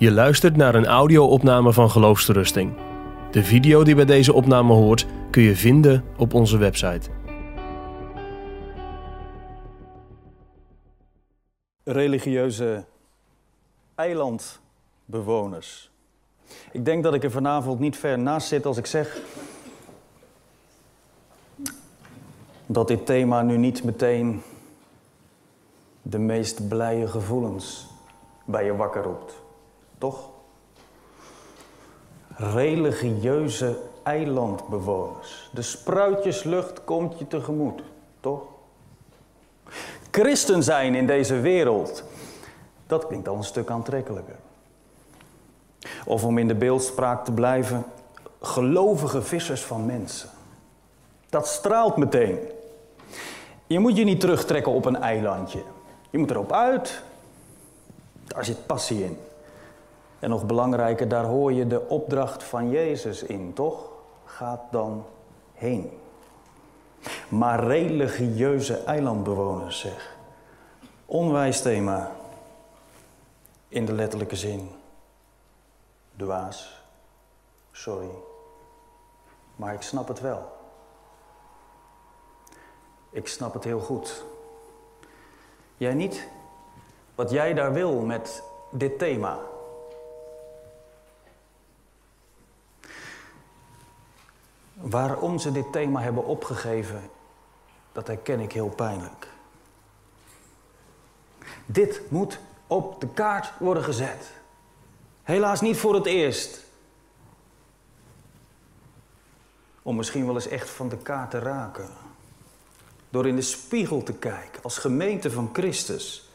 Je luistert naar een audio-opname van Geloofsterusting. De video die bij deze opname hoort kun je vinden op onze website. Religieuze eilandbewoners. Ik denk dat ik er vanavond niet ver naast zit als ik zeg dat dit thema nu niet meteen de meest blije gevoelens bij je wakker roept. Toch? Religieuze eilandbewoners. De spruitjeslucht komt je tegemoet, toch? Christen zijn in deze wereld, dat klinkt al een stuk aantrekkelijker. Of om in de beeldspraak te blijven, gelovige vissers van mensen. Dat straalt meteen. Je moet je niet terugtrekken op een eilandje. Je moet erop uit. Daar zit passie in. En nog belangrijker, daar hoor je de opdracht van Jezus in, toch? Gaat dan heen. Maar religieuze eilandbewoners, zeg. Onwijs thema. In de letterlijke zin. Dwaas. Sorry. Maar ik snap het wel. Ik snap het heel goed. Jij niet? Wat jij daar wil met dit thema. Waarom ze dit thema hebben opgegeven, dat herken ik heel pijnlijk. Dit moet op de kaart worden gezet. Helaas niet voor het eerst. Om misschien wel eens echt van de kaart te raken. Door in de spiegel te kijken als gemeente van Christus.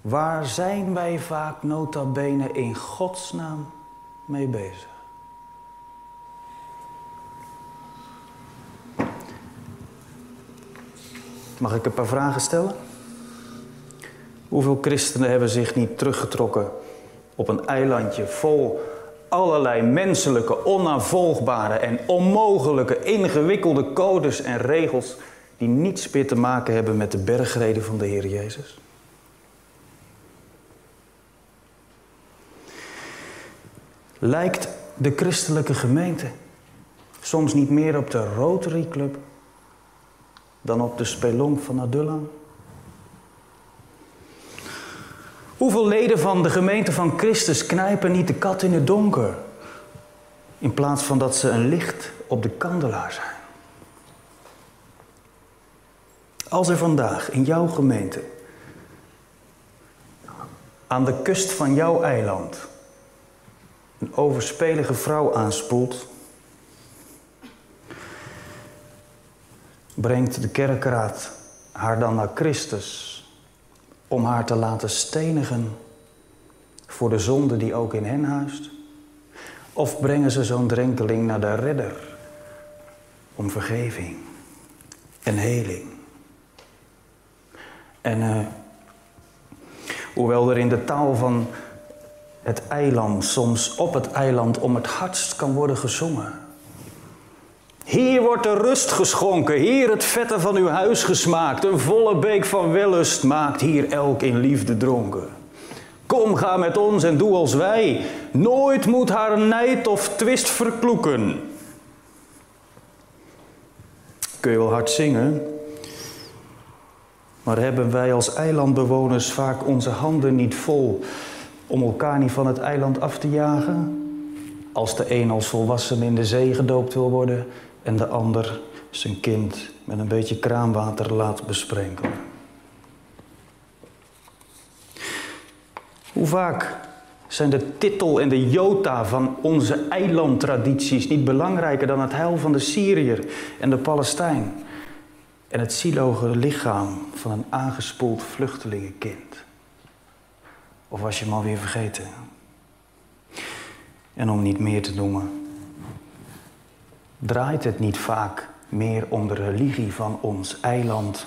Waar zijn wij vaak nota bene in godsnaam mee bezig? Mag ik een paar vragen stellen? Hoeveel christenen hebben zich niet teruggetrokken op een eilandje vol allerlei menselijke, onnavolgbare en onmogelijke ingewikkelde codes en regels die niets meer te maken hebben met de bergreden van de Heer Jezus? Lijkt de christelijke gemeente soms niet meer op de Rotary Club dan op de spelonk van Adullam? Hoeveel leden van de gemeente van Christus knijpen niet de kat in het donker, in plaats van dat ze een licht op de kandelaar zijn? Als er vandaag in jouw gemeente, aan de kust van jouw eiland, een overspelige vrouw aanspoelt, brengt de kerkraad haar dan naar Christus om haar te laten stenigen voor de zonde die ook in hen huist? Of brengen ze zo'n drenkeling naar de redder om vergeving en heling? En uh, hoewel er in de taal van het eiland soms op het eiland om het hardst kan worden gezongen. Hier wordt de rust geschonken, hier het vette van uw huis gesmaakt, een volle beek van wellust maakt hier elk in liefde dronken. Kom, ga met ons en doe als wij, nooit moet haar nijd of twist verkloeken. Kun je wel hard zingen, maar hebben wij als eilandbewoners vaak onze handen niet vol om elkaar niet van het eiland af te jagen? Als de een als volwassen in de zee gedoopt wil worden en de ander zijn kind met een beetje kraanwater laat besprenkelen. Hoe vaak zijn de titel en de jota van onze eilandtradities niet belangrijker dan het heil van de Syriër en de Palestijn en het zieloge lichaam van een aangespoeld vluchtelingenkind? Of was je hem alweer vergeten? En om niet meer te noemen, draait het niet vaak meer om de religie van ons eiland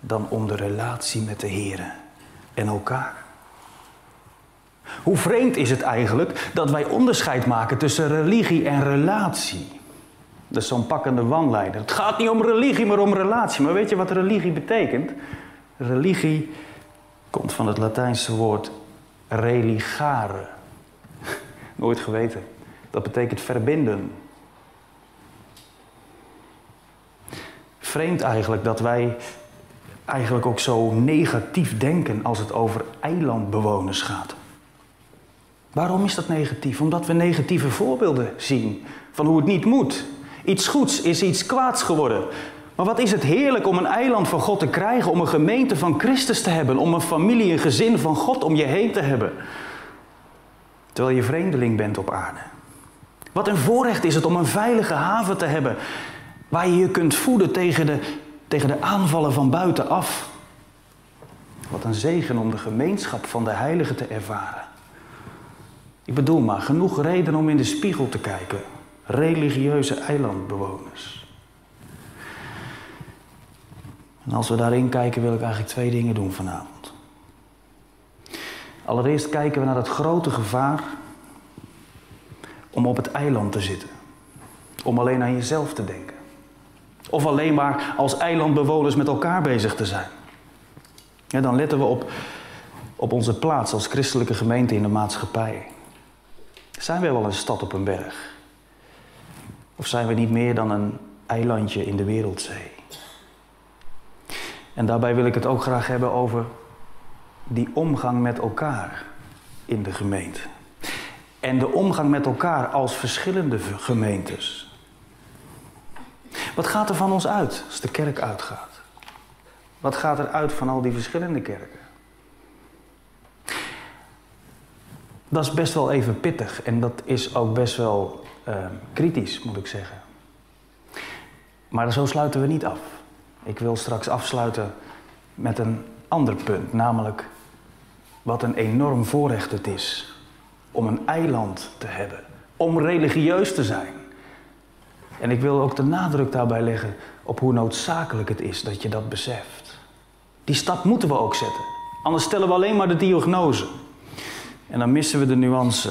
dan om de relatie met de Heer en elkaar? Hoe vreemd is het eigenlijk dat wij onderscheid maken tussen religie en relatie? Dat is zo'n pakkende wanleider. Het gaat niet om religie, maar om relatie. Maar weet je wat religie betekent? Religie komt van het Latijnse woord Religare. Nooit geweten. Dat betekent verbinden. Vreemd eigenlijk dat wij eigenlijk ook zo negatief denken als het over eilandbewoners gaat. Waarom is dat negatief? Omdat we negatieve voorbeelden zien van hoe het niet moet. Iets goeds is iets kwaads geworden. Maar wat is het heerlijk om een eiland van God te krijgen, om een gemeente van Christus te hebben, om een familie, een gezin van God om je heen te hebben. Terwijl je vreemdeling bent op aarde. Wat een voorrecht is het om een veilige haven te hebben, waar je je kunt voeden tegen de, tegen de aanvallen van buitenaf. Wat een zegen om de gemeenschap van de heiligen te ervaren. Ik bedoel maar, genoeg reden om in de spiegel te kijken. Religieuze eilandbewoners. En als we daarin kijken, wil ik eigenlijk twee dingen doen vanavond. Allereerst kijken we naar het grote gevaar om op het eiland te zitten. Om alleen aan jezelf te denken. Of alleen maar als eilandbewoners met elkaar bezig te zijn. Dan letten we op, op onze plaats als christelijke gemeente in de maatschappij. Zijn we wel een stad op een berg? Of zijn we niet meer dan een eilandje in de wereldzee? En daarbij wil ik het ook graag hebben over die omgang met elkaar in de gemeente. En de omgang met elkaar als verschillende gemeentes. Wat gaat er van ons uit als de kerk uitgaat? Wat gaat er uit van al die verschillende kerken? Dat is best wel even pittig en dat is ook best wel uh, kritisch, moet ik zeggen. Maar zo sluiten we niet af. Ik wil straks afsluiten met een ander punt, namelijk wat een enorm voorrecht het is om een eiland te hebben, om religieus te zijn. En ik wil ook de nadruk daarbij leggen op hoe noodzakelijk het is dat je dat beseft. Die stap moeten we ook zetten, anders stellen we alleen maar de diagnose. En dan missen we de nuance.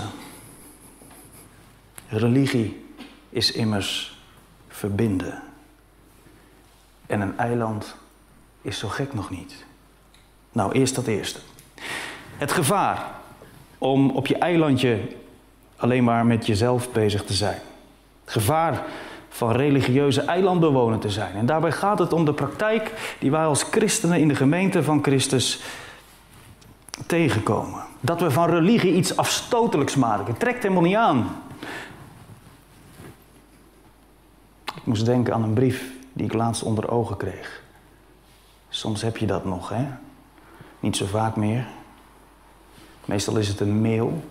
Religie is immers verbinden. En een eiland is zo gek nog niet. Nou, eerst dat eerste. Het gevaar om op je eilandje alleen maar met jezelf bezig te zijn. Het gevaar van religieuze eilandbewoner te zijn. En daarbij gaat het om de praktijk die wij als christenen in de gemeente van Christus tegenkomen. Dat we van religie iets afstotelijks maken. Het trekt helemaal niet aan. Ik moest denken aan een brief die ik laatst onder ogen kreeg. Soms heb je dat nog, hè? Niet zo vaak meer. Meestal is het een mail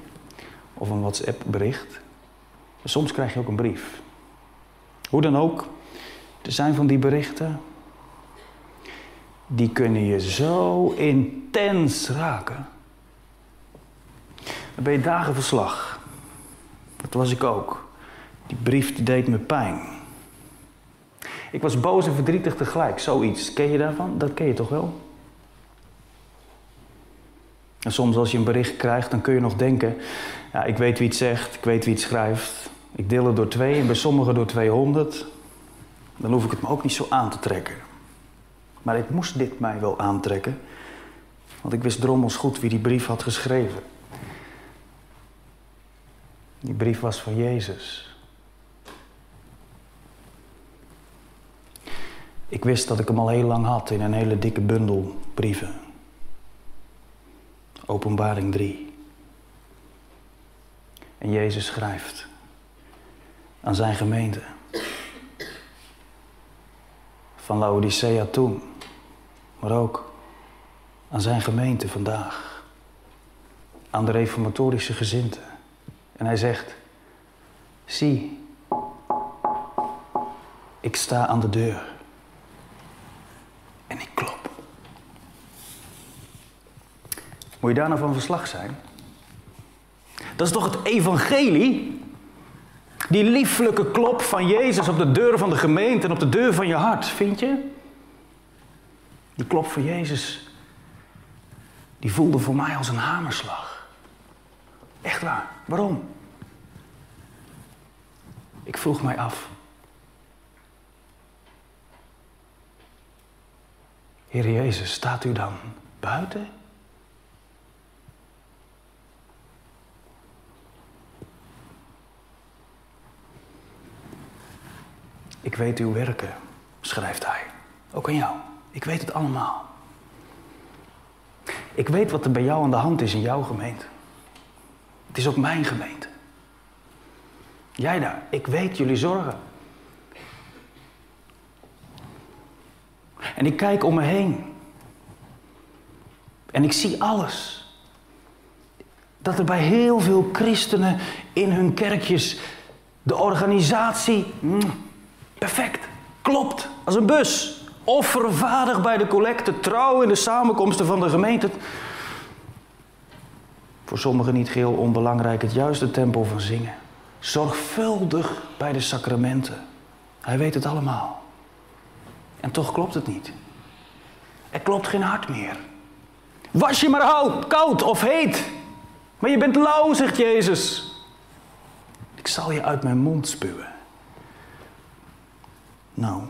of een WhatsApp-bericht. Soms krijg je ook een brief. Hoe dan ook, er zijn van die berichten. Die kunnen je zo intens raken. Dan ben je dagen verslag. Dat was ik ook. Die brief die deed me pijn. Ik was boos en verdrietig tegelijk, zoiets. Ken je daarvan? Dat ken je toch wel? En soms als je een bericht krijgt, dan kun je nog denken... Ja, ik weet wie het zegt, ik weet wie het schrijft. Ik deel het door twee en bij sommigen door 200. Dan hoef ik het me ook niet zo aan te trekken. Maar ik moest dit mij wel aantrekken. Want ik wist drommels goed wie die brief had geschreven. Die brief was van Jezus. Ik wist dat ik hem al heel lang had in een hele dikke bundel brieven. Openbaring 3. En Jezus schrijft aan zijn gemeente. Van Laodicea toen, maar ook aan zijn gemeente vandaag. Aan de reformatorische gezinte. En hij zegt: Zie, ik sta aan de deur en ik klop. Moet je daar nou van verslag zijn? Dat is toch het evangelie? Die lieflijke klop van Jezus op de deur van de gemeente en op de deur van je hart, vind je? Die klop van Jezus, die voelde voor mij als een hamerslag. Echt waar. Waarom? Ik vroeg mij af. Heer Jezus, staat u dan buiten? Ik weet uw werken, schrijft hij. Ook aan jou. Ik weet het allemaal. Ik weet wat er bij jou aan de hand is in jouw gemeente. Het is ook mijn gemeente. Jij daar, ik weet jullie zorgen. En ik kijk om me heen. En ik zie alles. Dat er bij heel veel christenen in hun kerkjes de organisatie mm, perfect klopt als een bus. Offervaardig bij de collecte, trouw in de samenkomsten van de gemeente. Voor sommigen niet geheel onbelangrijk het juiste tempo van zingen. Zorgvuldig bij de sacramenten. Hij weet het allemaal. En toch klopt het niet. Er klopt geen hart meer. Was je maar koud of heet. Maar je bent lauw, zegt Jezus. Ik zal je uit mijn mond spuwen. Nou.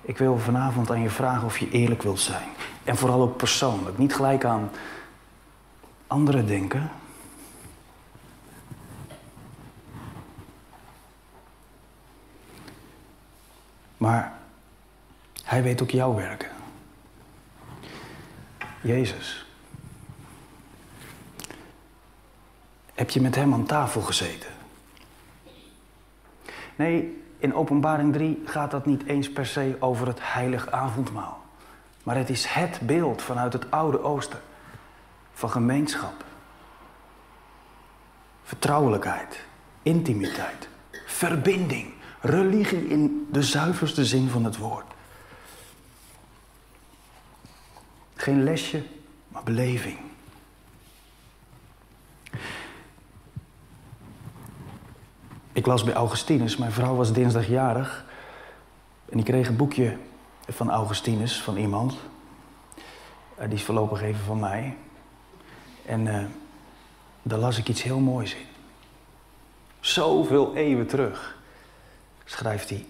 Ik wil vanavond aan je vragen of je eerlijk wilt zijn. En vooral ook persoonlijk. Niet gelijk aan anderen denken. Maar hij weet ook jouw werken. Jezus. Heb je met hem aan tafel gezeten? Nee, in Openbaring 3 gaat dat niet eens per se over het heilig avondmaal. Maar het is het beeld vanuit het Oude Oosten van gemeenschap, vertrouwelijkheid, intimiteit, verbinding, religie in de zuiverste zin van het woord. Geen lesje, maar beleving. Ik las bij Augustinus, mijn vrouw was dinsdagjarig. En ik kreeg een boekje van Augustinus, van iemand. Uh, die is voorlopig even van mij. En uh, daar las ik iets heel moois in. Zoveel eeuwen terug schrijft hij.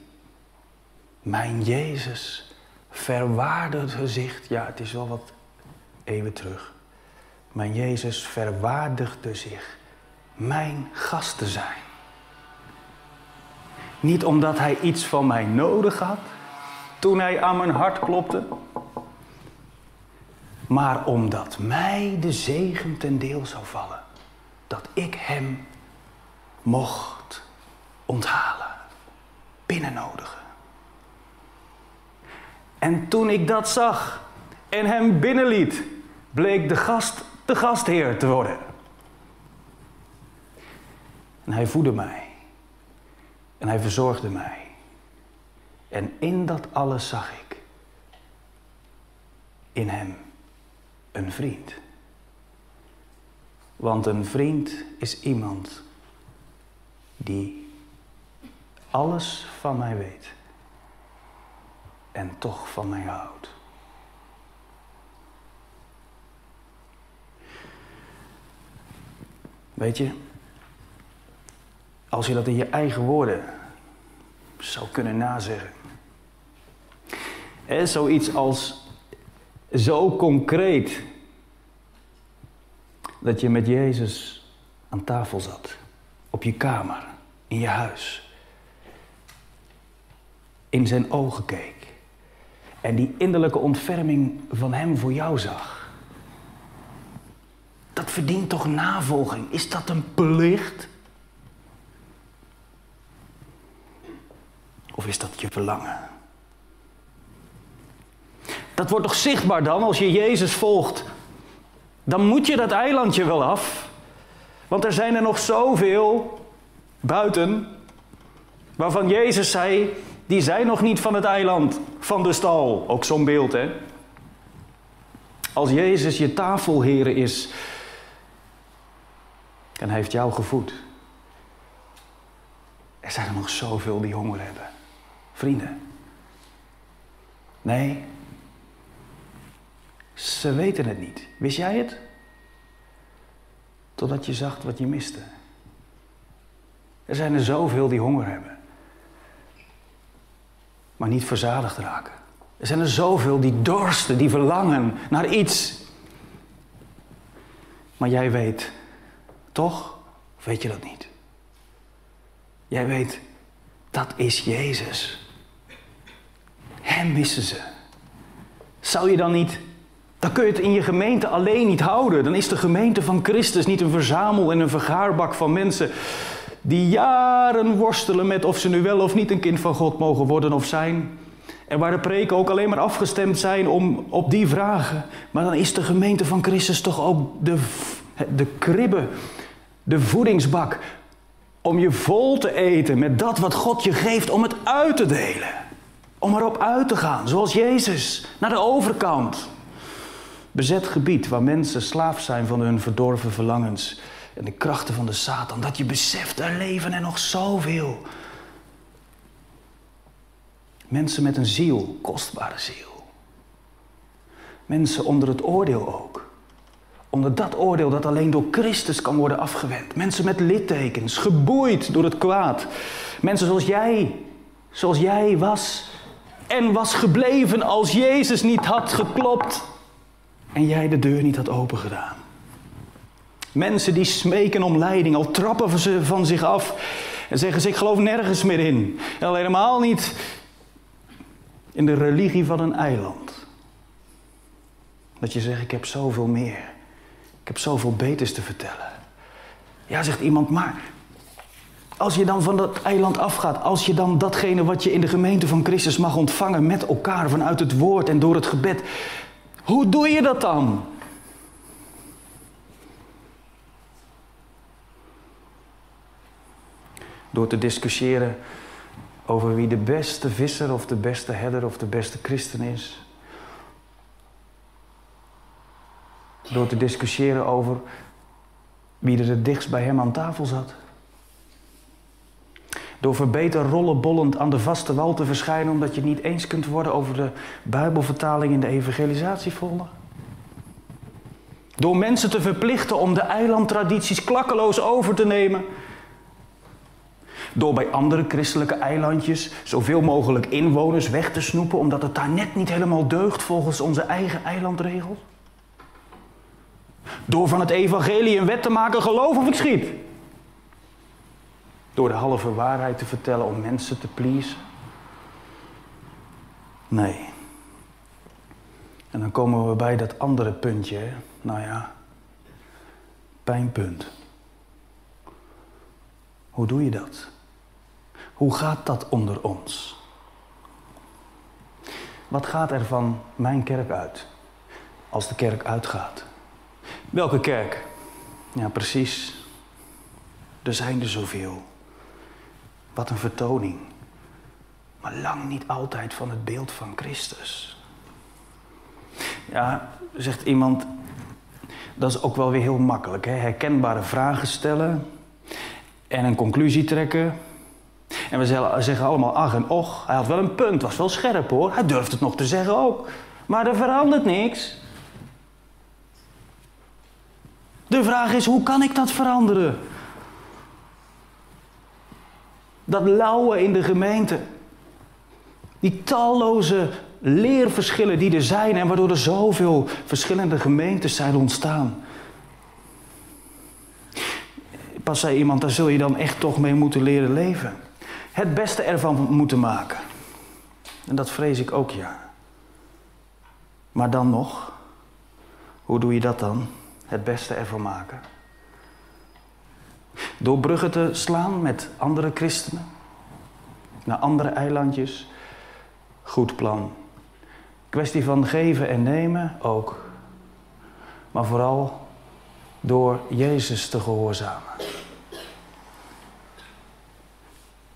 Mijn Jezus verwaardigde gezicht. Ja, het is wel wat eeuwen terug. Mijn Jezus verwaardigde zich mijn gast te zijn. Niet omdat hij iets van mij nodig had toen hij aan mijn hart klopte, maar omdat mij de zegen ten deel zou vallen dat ik hem mocht onthalen, binnennodigen. En toen ik dat zag en hem binnenliet, bleek de gast de gastheer te worden. En hij voedde mij. En hij verzorgde mij. En in dat alles zag ik in hem een vriend. Want een vriend is iemand die alles van mij weet en toch van mij houdt. Weet je, als je dat in je eigen woorden zou kunnen nazeggen. En zoiets als zo concreet dat je met Jezus aan tafel zat, op je kamer, in je huis, in zijn ogen keek en die innerlijke ontferming van Hem voor jou zag. Dat verdient toch navolging? Is dat een plicht? Of is dat je verlangen? Dat wordt toch zichtbaar dan als je Jezus volgt? Dan moet je dat eilandje wel af. Want er zijn er nog zoveel buiten waarvan Jezus zei, die zijn nog niet van het eiland, van de stal. Ook zo'n beeld, hè? Als Jezus je tafelheer is en hij heeft jou gevoed. Er zijn er nog zoveel die honger hebben. Vrienden. Nee. Ze weten het niet. Wist jij het? Totdat je zag wat je miste. Er zijn er zoveel die honger hebben. Maar niet verzadigd raken. Er zijn er zoveel die dorsten, die verlangen naar iets. Maar jij weet toch weet je dat niet? Jij weet, dat is Jezus. Hem missen ze. Zou je dan niet, dan kun je het in je gemeente alleen niet houden. Dan is de gemeente van Christus niet een verzamel en een vergaarbak van mensen die jaren worstelen met of ze nu wel of niet een kind van God mogen worden of zijn. En waar de preken ook alleen maar afgestemd zijn om, op die vragen. Maar dan is de gemeente van Christus toch ook de, de kribbe, de voedingsbak. Om je vol te eten met dat wat God je geeft om het uit te delen. Om erop uit te gaan, zoals Jezus, naar de overkant. Bezet gebied waar mensen slaaf zijn van hun verdorven verlangens en de krachten van de Satan. Dat je beseft, er leven er nog zoveel. Mensen met een ziel, kostbare ziel. Mensen onder het oordeel ook. Onder dat oordeel dat alleen door Christus kan worden afgewend. Mensen met littekens, geboeid door het kwaad. Mensen zoals jij, zoals jij was en was gebleven als Jezus niet had geklopt en jij de deur niet had opengedaan. Mensen die smeken om leiding, al trappen ze van zich af en zeggen ze: Ik geloof nergens meer in. En al helemaal niet in de religie van een eiland. Dat je zegt: Ik heb zoveel meer. Ik heb zoveel beters te vertellen. Ja, zegt iemand, maar als je dan van dat eiland afgaat, als je dan datgene wat je in de gemeente van Christus mag ontvangen met elkaar vanuit het woord en door het gebed, hoe doe je dat dan? Door te discussiëren over wie de beste visser of de beste herder of de beste christen is. Door te discussiëren over wie er het dichtst bij hem aan tafel zat. Door verbeter rollenbollend aan de vaste wal te verschijnen omdat je het niet eens kunt worden over de Bijbelvertaling in de evangelisatiefolder. Door mensen te verplichten om de eilandtradities klakkeloos over te nemen door bij andere christelijke eilandjes zoveel mogelijk inwoners weg te snoepen, omdat het daar net niet helemaal deugt volgens onze eigen eilandregels? Door van het evangelie een wet te maken, geloof of ik schiet? Door de halve waarheid te vertellen om mensen te pleasen? Nee. En dan komen we bij dat andere puntje, hè? nou ja, pijnpunt. Hoe doe je dat? Hoe gaat dat onder ons? Wat gaat er van mijn kerk uit als de kerk uitgaat? Welke kerk? Ja, precies. Er zijn er zoveel. Wat een vertoning. Maar lang niet altijd van het beeld van Christus. Ja, zegt iemand, dat is ook wel weer heel makkelijk. Hè? Herkenbare vragen stellen en een conclusie trekken. En we zeggen allemaal ach en och. Hij had wel een punt, was wel scherp hoor. Hij durft het nog te zeggen ook. Maar er verandert niks. De vraag is, hoe kan ik dat veranderen? Dat lauwen in de gemeente. Die talloze leerverschillen die er zijn en waardoor er zoveel verschillende gemeentes zijn ontstaan. Pas zei iemand, daar zul je dan echt toch mee moeten leren leven het beste ervan moeten maken. En dat vrees ik ook, ja. Maar dan nog, hoe doe je dat dan? Het beste ervan maken. Door bruggen te slaan met andere christenen, naar andere eilandjes. Goed plan. Kwestie van geven en nemen ook. Maar vooral door Jezus te gehoorzamen.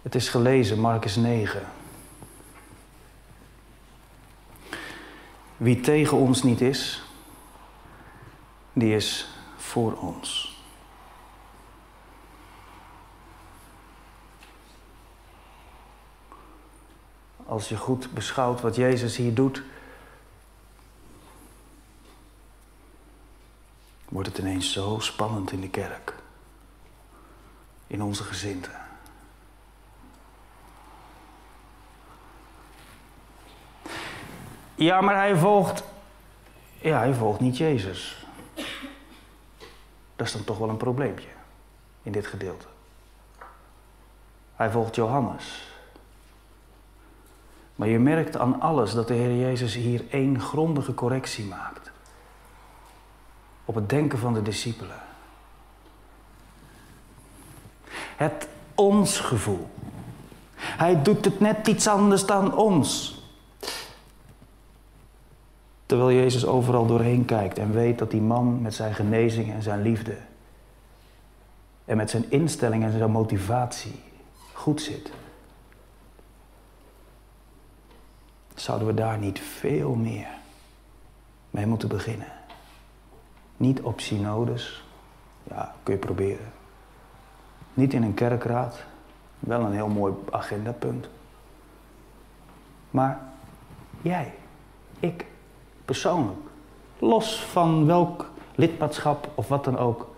Het is gelezen, Marcus 9. Wie tegen ons niet is, die is voor ons. Als je goed beschouwt wat Jezus hier doet, wordt het ineens zo spannend in de kerk, in onze gezinten. Ja, maar hij volgt. Ja, hij volgt niet Jezus. Dat is dan toch wel een probleempje. in dit gedeelte. Hij volgt Johannes. Maar je merkt aan alles dat de Heer Jezus hier één grondige correctie maakt. Op het denken van de discipelen. Het ons gevoel. Hij doet het net iets anders dan ons. Terwijl Jezus overal doorheen kijkt en weet dat die man met zijn genezing en zijn liefde en met zijn instelling en zijn motivatie goed zit. Zouden we daar niet veel meer mee moeten beginnen? Niet op synodes, ja, kun je proberen. Niet in een kerkraad, wel een heel mooi agendapunt. Maar jij, ik, persoonlijk, los van welk lidmaatschap of wat dan ook,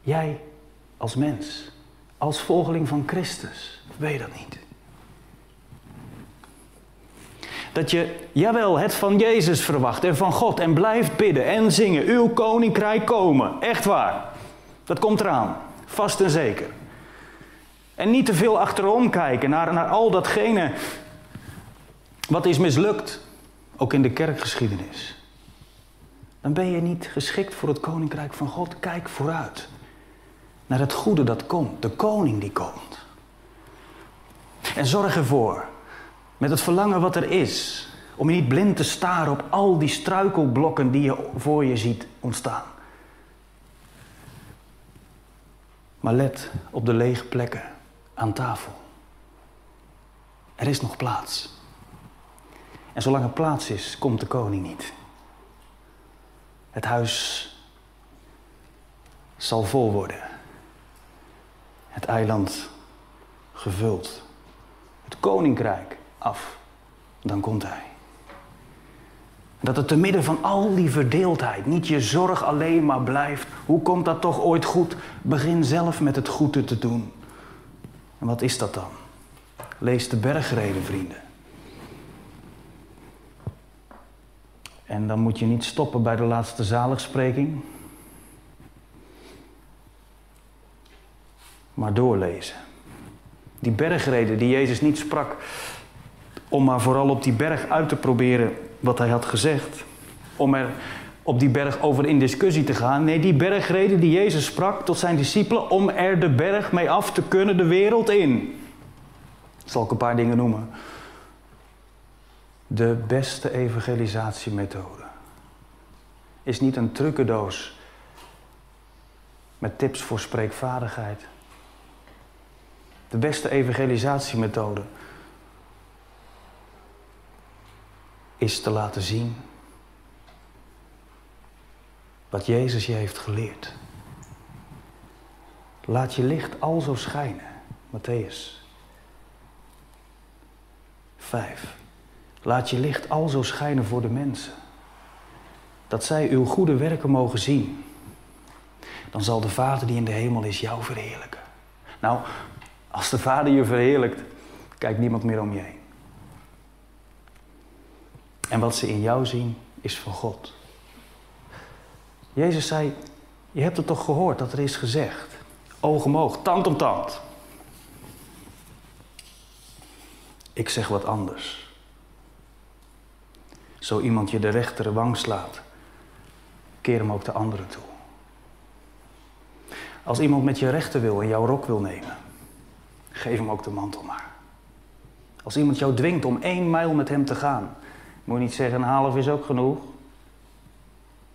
jij als mens, als volgeling van Christus, weet dat niet? Dat je, jawel, het van Jezus verwacht en van God en blijft bidden en zingen. Uw koninkrijk komen. Echt waar. Dat komt eraan. Vast en zeker. En niet te veel achterom kijken naar, naar al datgene wat is mislukt. Ook in de kerkgeschiedenis. Dan ben je niet geschikt voor het koninkrijk van God. Kijk vooruit. Naar het goede dat komt. De koning die komt. En zorg ervoor met het verlangen wat er is. Om je niet blind te staren op al die struikelblokken die je voor je ziet ontstaan. Maar let op de lege plekken aan tafel. Er is nog plaats. En zolang er plaats is, komt de koning niet. Het huis zal vol worden. Het eiland gevuld. Het koninkrijk af, dan komt Hij. Dat het te midden van al die verdeeldheid niet je zorg alleen maar blijft. Hoe komt dat toch ooit goed? Begin zelf met het goede te doen. En wat is dat dan? Lees de bergreden, vrienden. En dan moet je niet stoppen bij de laatste zaligspreking. Maar doorlezen. Die bergreden die Jezus niet sprak om maar vooral op die berg uit te proberen wat hij had gezegd. Om er op die berg over in discussie te gaan. Nee, die bergreden die Jezus sprak tot zijn discipelen om er de berg mee af te kunnen de wereld in. Zal ik een paar dingen noemen. De beste evangelisatiemethode is niet een trucendoos met tips voor spreekvaardigheid. De beste evangelisatiemethode is te laten zien wat Jezus je heeft geleerd. Laat je licht al zo schijnen. Matthäus 5. Laat je licht al zo schijnen voor de mensen. Dat zij uw goede werken mogen zien. Dan zal de Vader die in de hemel is jou verheerlijken. Nou, als de Vader je verheerlijkt, kijkt niemand meer om je heen. En wat ze in jou zien, is van God. Jezus zei, je hebt het toch gehoord dat er is gezegd. Oog om oog, tand om tand. Ik zeg wat anders. Zo iemand je de rechtere wang slaat, keer hem ook de andere toe. Als iemand met je rechter wil en jouw rok wil nemen, geef hem ook de mantel maar. Als iemand jou dwingt om één mijl met hem te gaan, moet je niet zeggen een half is ook genoeg.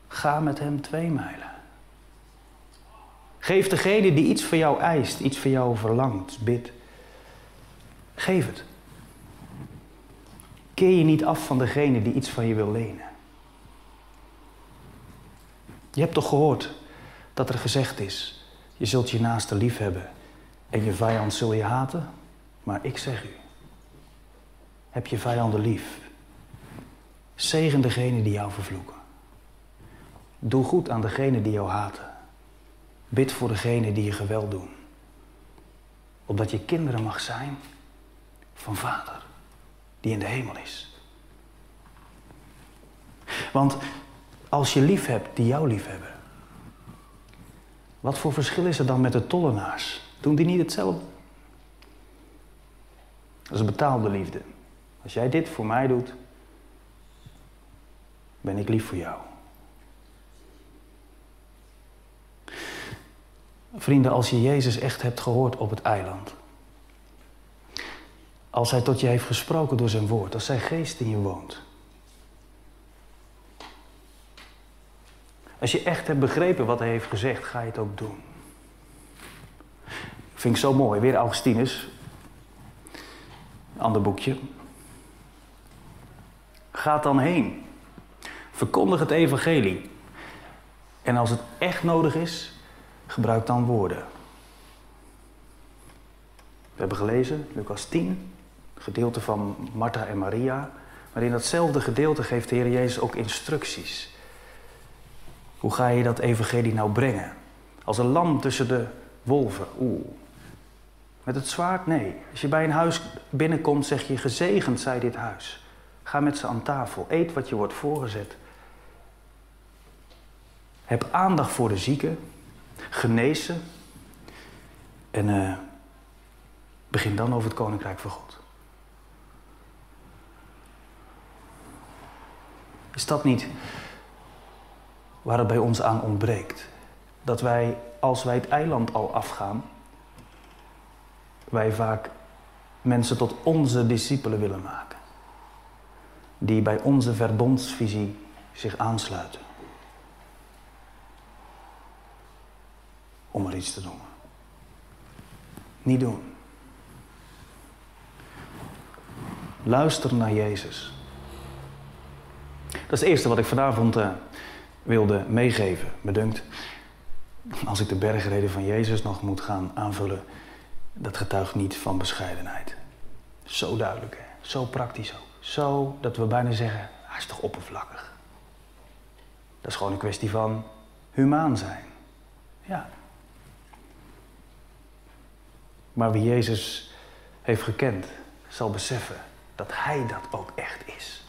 Ga met hem twee mijlen. Geef degene die iets van jou eist, iets van jou verlangt, bid. Geef het. Keer je niet af van degene die iets van je wil lenen. Je hebt toch gehoord dat er gezegd is: je zult je naaste lief hebben en je vijand zul je haten? Maar ik zeg u: heb je vijanden lief. Zegen degene die jou vervloeken. Doe goed aan degene die jou haten. Bid voor degene die je geweld doen. Opdat je kinderen mag zijn van Vader die in de hemel is. Want als je lief hebt die jou lief hebben, Wat voor verschil is er dan met de tollenaars? Doen die niet hetzelfde? Dat is betaalde liefde. Als jij dit voor mij doet, ben ik lief voor jou. Vrienden, als je Jezus echt hebt gehoord op het eiland. Als Hij tot je heeft gesproken door zijn woord. Als zijn geest in je woont. Als je echt hebt begrepen wat Hij heeft gezegd, ga je het ook doen. Vind ik zo mooi. Weer Augustinus. Ander boekje. Ga dan heen. Verkondig het evangelie. En als het echt nodig is, gebruik dan woorden. We hebben gelezen, Lucas 10, gedeelte van Martha en Maria. Maar in datzelfde gedeelte geeft de Heer Jezus ook instructies. Hoe ga je dat evangelie nou brengen? Als een lam tussen de wolven. Oeh. Met het zwaard? Nee. Als je bij een huis binnenkomt, zeg je: Gezegend zij dit huis. Ga met ze aan tafel. Eet wat je wordt voorgezet. Heb aandacht voor de zieken. Genezen. En uh, begin dan over het koninkrijk van God. Is dat niet waar het bij ons aan ontbreekt? Dat wij, als wij het eiland al afgaan, wij vaak mensen tot onze discipelen willen maken. Die bij onze verbondsvisie zich aansluiten. Om maar iets te noemen. Niet doen. Luister naar Jezus. Dat is het eerste wat ik vanavond uh, wilde meegeven, bedankt. Als ik de bergreden van Jezus nog moet gaan aanvullen, dat getuigt niet van bescheidenheid. Zo duidelijk, hè? zo praktisch ook. Zo dat we bijna zeggen, hij is toch oppervlakkig. Dat is gewoon een kwestie van humaan zijn. Ja. Maar wie Jezus heeft gekend, zal beseffen dat hij dat ook echt is.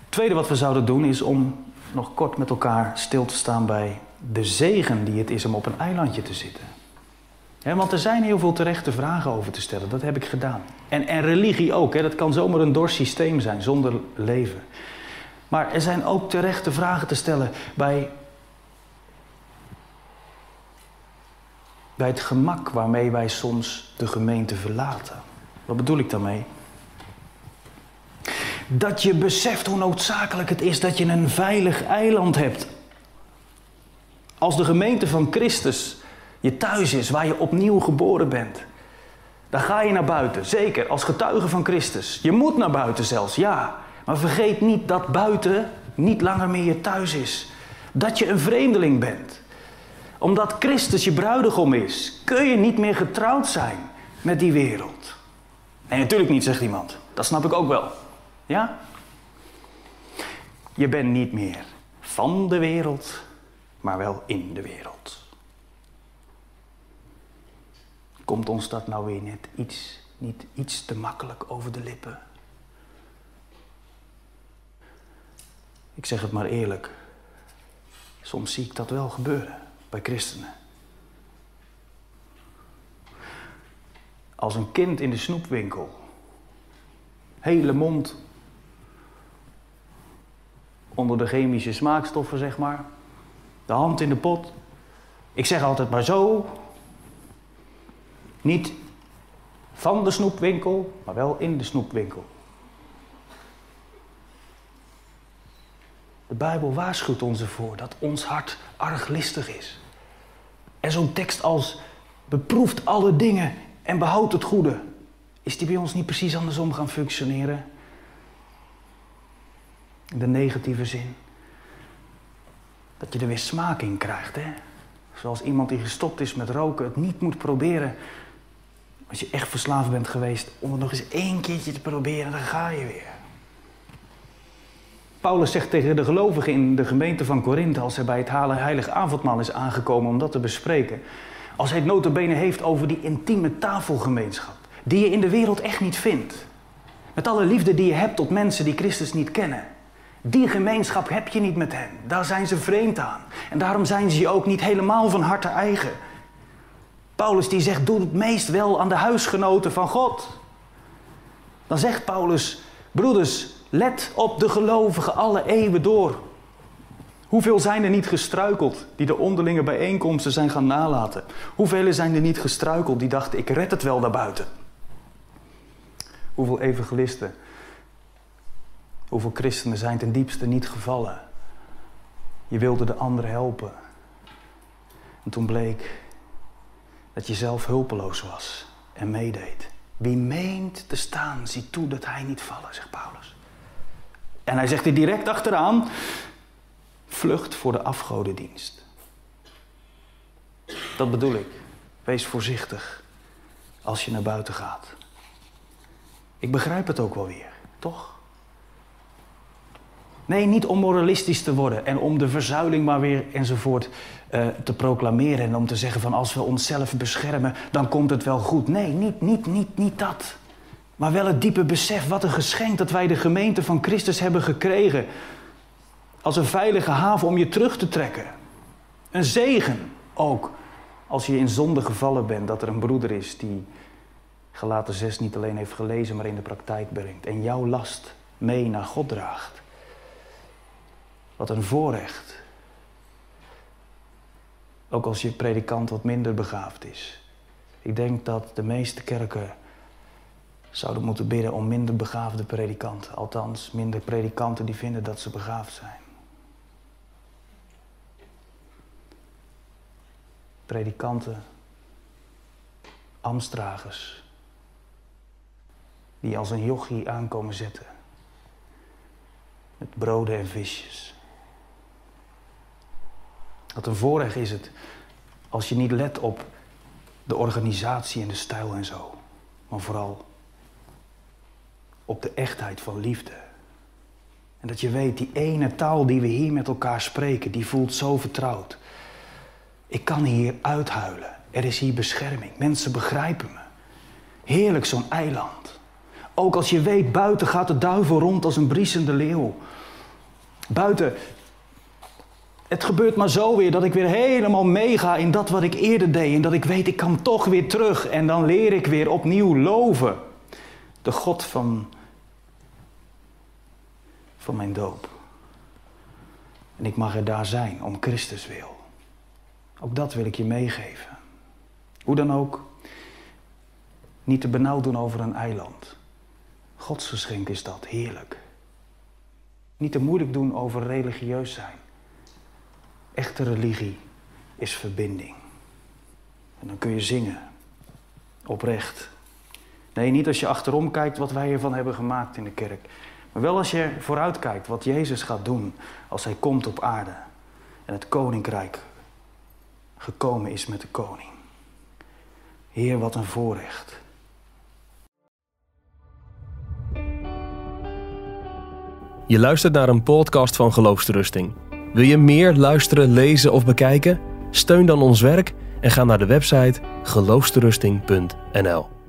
Het tweede wat we zouden doen is om nog kort met elkaar stil te staan bij de zegen die het is om op een eilandje te zitten. want er zijn heel veel terechte vragen over te stellen. Dat heb ik gedaan. En, en religie ook. Dat kan zomaar een dors systeem zijn zonder leven. Maar er zijn ook terechte vragen te stellen bij, bij het gemak waarmee wij soms de gemeente verlaten. Wat bedoel ik daarmee? Dat je beseft hoe noodzakelijk het is dat je een veilig eiland hebt. Als de gemeente van Christus je thuis is, waar je opnieuw geboren bent. Dan ga je naar buiten, zeker als getuige van Christus. Je moet naar buiten zelfs, ja. Maar vergeet niet dat buiten niet langer meer je thuis is. Dat je een vreemdeling bent. Omdat Christus je bruidegom is, kun je niet meer getrouwd zijn met die wereld. Nee, natuurlijk niet, zegt iemand. Dat snap ik ook wel. Ja? Je bent niet meer van de wereld, maar wel in de wereld. Komt ons dat nou weer net iets, niet iets te makkelijk over de lippen? Ik zeg het maar eerlijk. Soms zie ik dat wel gebeuren bij christenen. Als een kind in de snoepwinkel. Hele mond onder de chemische smaakstoffen, zeg maar. De hand in de pot. Ik zeg altijd maar zo. Niet van de snoepwinkel, maar wel in de snoepwinkel. De Bijbel waarschuwt ons ervoor dat ons hart arglistig is. En zo'n tekst als beproeft alle dingen en behoudt het goede. Is die bij ons niet precies andersom gaan functioneren? In de negatieve zin. Dat je er weer smaak in krijgt. Hè? Zoals iemand die gestopt is met roken het niet moet proberen. Als je echt verslaafd bent geweest, om het nog eens één keertje te proberen, dan ga je weer. Paulus zegt tegen de gelovigen in de gemeente van Korinthe, als hij bij het heilige avondmaal is aangekomen om dat te bespreken. Als hij het notabene heeft over die intieme tafelgemeenschap, die je in de wereld echt niet vindt. Met alle liefde die je hebt tot mensen die Christus niet kennen. Die gemeenschap heb je niet met hen. Daar zijn ze vreemd aan. En daarom zijn ze je ook niet helemaal van harte eigen. Paulus die zegt, doe het meest wel aan de huisgenoten van God. Dan zegt Paulus, broeders, let op de gelovigen alle eeuwen door. Hoeveel zijn er niet gestruikeld die de onderlinge bijeenkomsten zijn gaan nalaten? Hoeveel zijn er niet gestruikeld die dachten, ik red het wel daarbuiten? Hoeveel evangelisten, hoeveel christenen zijn ten diepste niet gevallen? Je wilde de anderen helpen. En toen bleek dat je zelf hulpeloos was en meedeed. Wie meent te staan, ziet toe dat hij niet vallen, zegt Paulus. En hij zegt er direct achteraan: vlucht voor de afgodendienst. Dat bedoel ik. Wees voorzichtig als je naar buiten gaat. Ik begrijp het ook wel weer, toch? Nee, niet om moralistisch te worden en om de verzuiling maar weer enzovoort uh, te proclameren en om te zeggen van als we onszelf beschermen, dan komt het wel goed. Nee, niet, niet, niet, niet dat. Maar wel het diepe besef, wat een geschenk dat wij de gemeente van Christus hebben gekregen. Als een veilige haven om je terug te trekken. Een zegen ook als je in zonde gevallen bent, dat er een broeder is die gelaten 6 niet alleen heeft gelezen, maar in de praktijk brengt. En jouw last mee naar God draagt. Wat een voorrecht. Ook als je predikant wat minder begaafd is. Ik denk dat de meeste kerken zouden moeten bidden om minder begaafde predikanten. Althans, minder predikanten die vinden dat ze begaafd zijn. Predikanten, ambtsdragers, die als een jochie aankomen zetten. Met broden en visjes. Wat een voorrecht is het als je niet let op de organisatie en de stijl en zo, maar vooral op de echtheid van liefde. En dat je weet, die ene taal die we hier met elkaar spreken, die voelt zo vertrouwd. Ik kan hier uithuilen. Er is hier bescherming. Mensen begrijpen me. Heerlijk zo'n eiland. Ook als je weet, buiten gaat de duivel rond als een briesende leeuw. Buiten het gebeurt maar zo weer dat ik weer helemaal meega in dat wat ik eerder deed. En dat ik weet, ik kan toch weer terug. En dan leer ik weer opnieuw loven. De God van, van mijn doop. En ik mag er daar zijn om Christus wil. Ook dat wil ik je meegeven. Hoe dan ook, niet te benauwd doen over een eiland. Gods geschenk is dat, heerlijk. Niet te moeilijk doen over religieus zijn. Echte religie is verbinding. En dan kun je zingen. Oprecht. Nee, niet als je achterom kijkt wat wij ervan hebben gemaakt in de kerk. Maar wel als je vooruit kijkt wat Jezus gaat doen als hij komt op aarde. En het koninkrijk gekomen is met de koning. Heer, wat een voorrecht. Je luistert naar een podcast van Geloofsterusting. Wil je meer luisteren, lezen of bekijken? Steun dan ons werk en ga naar de website geloofsterusting.nl.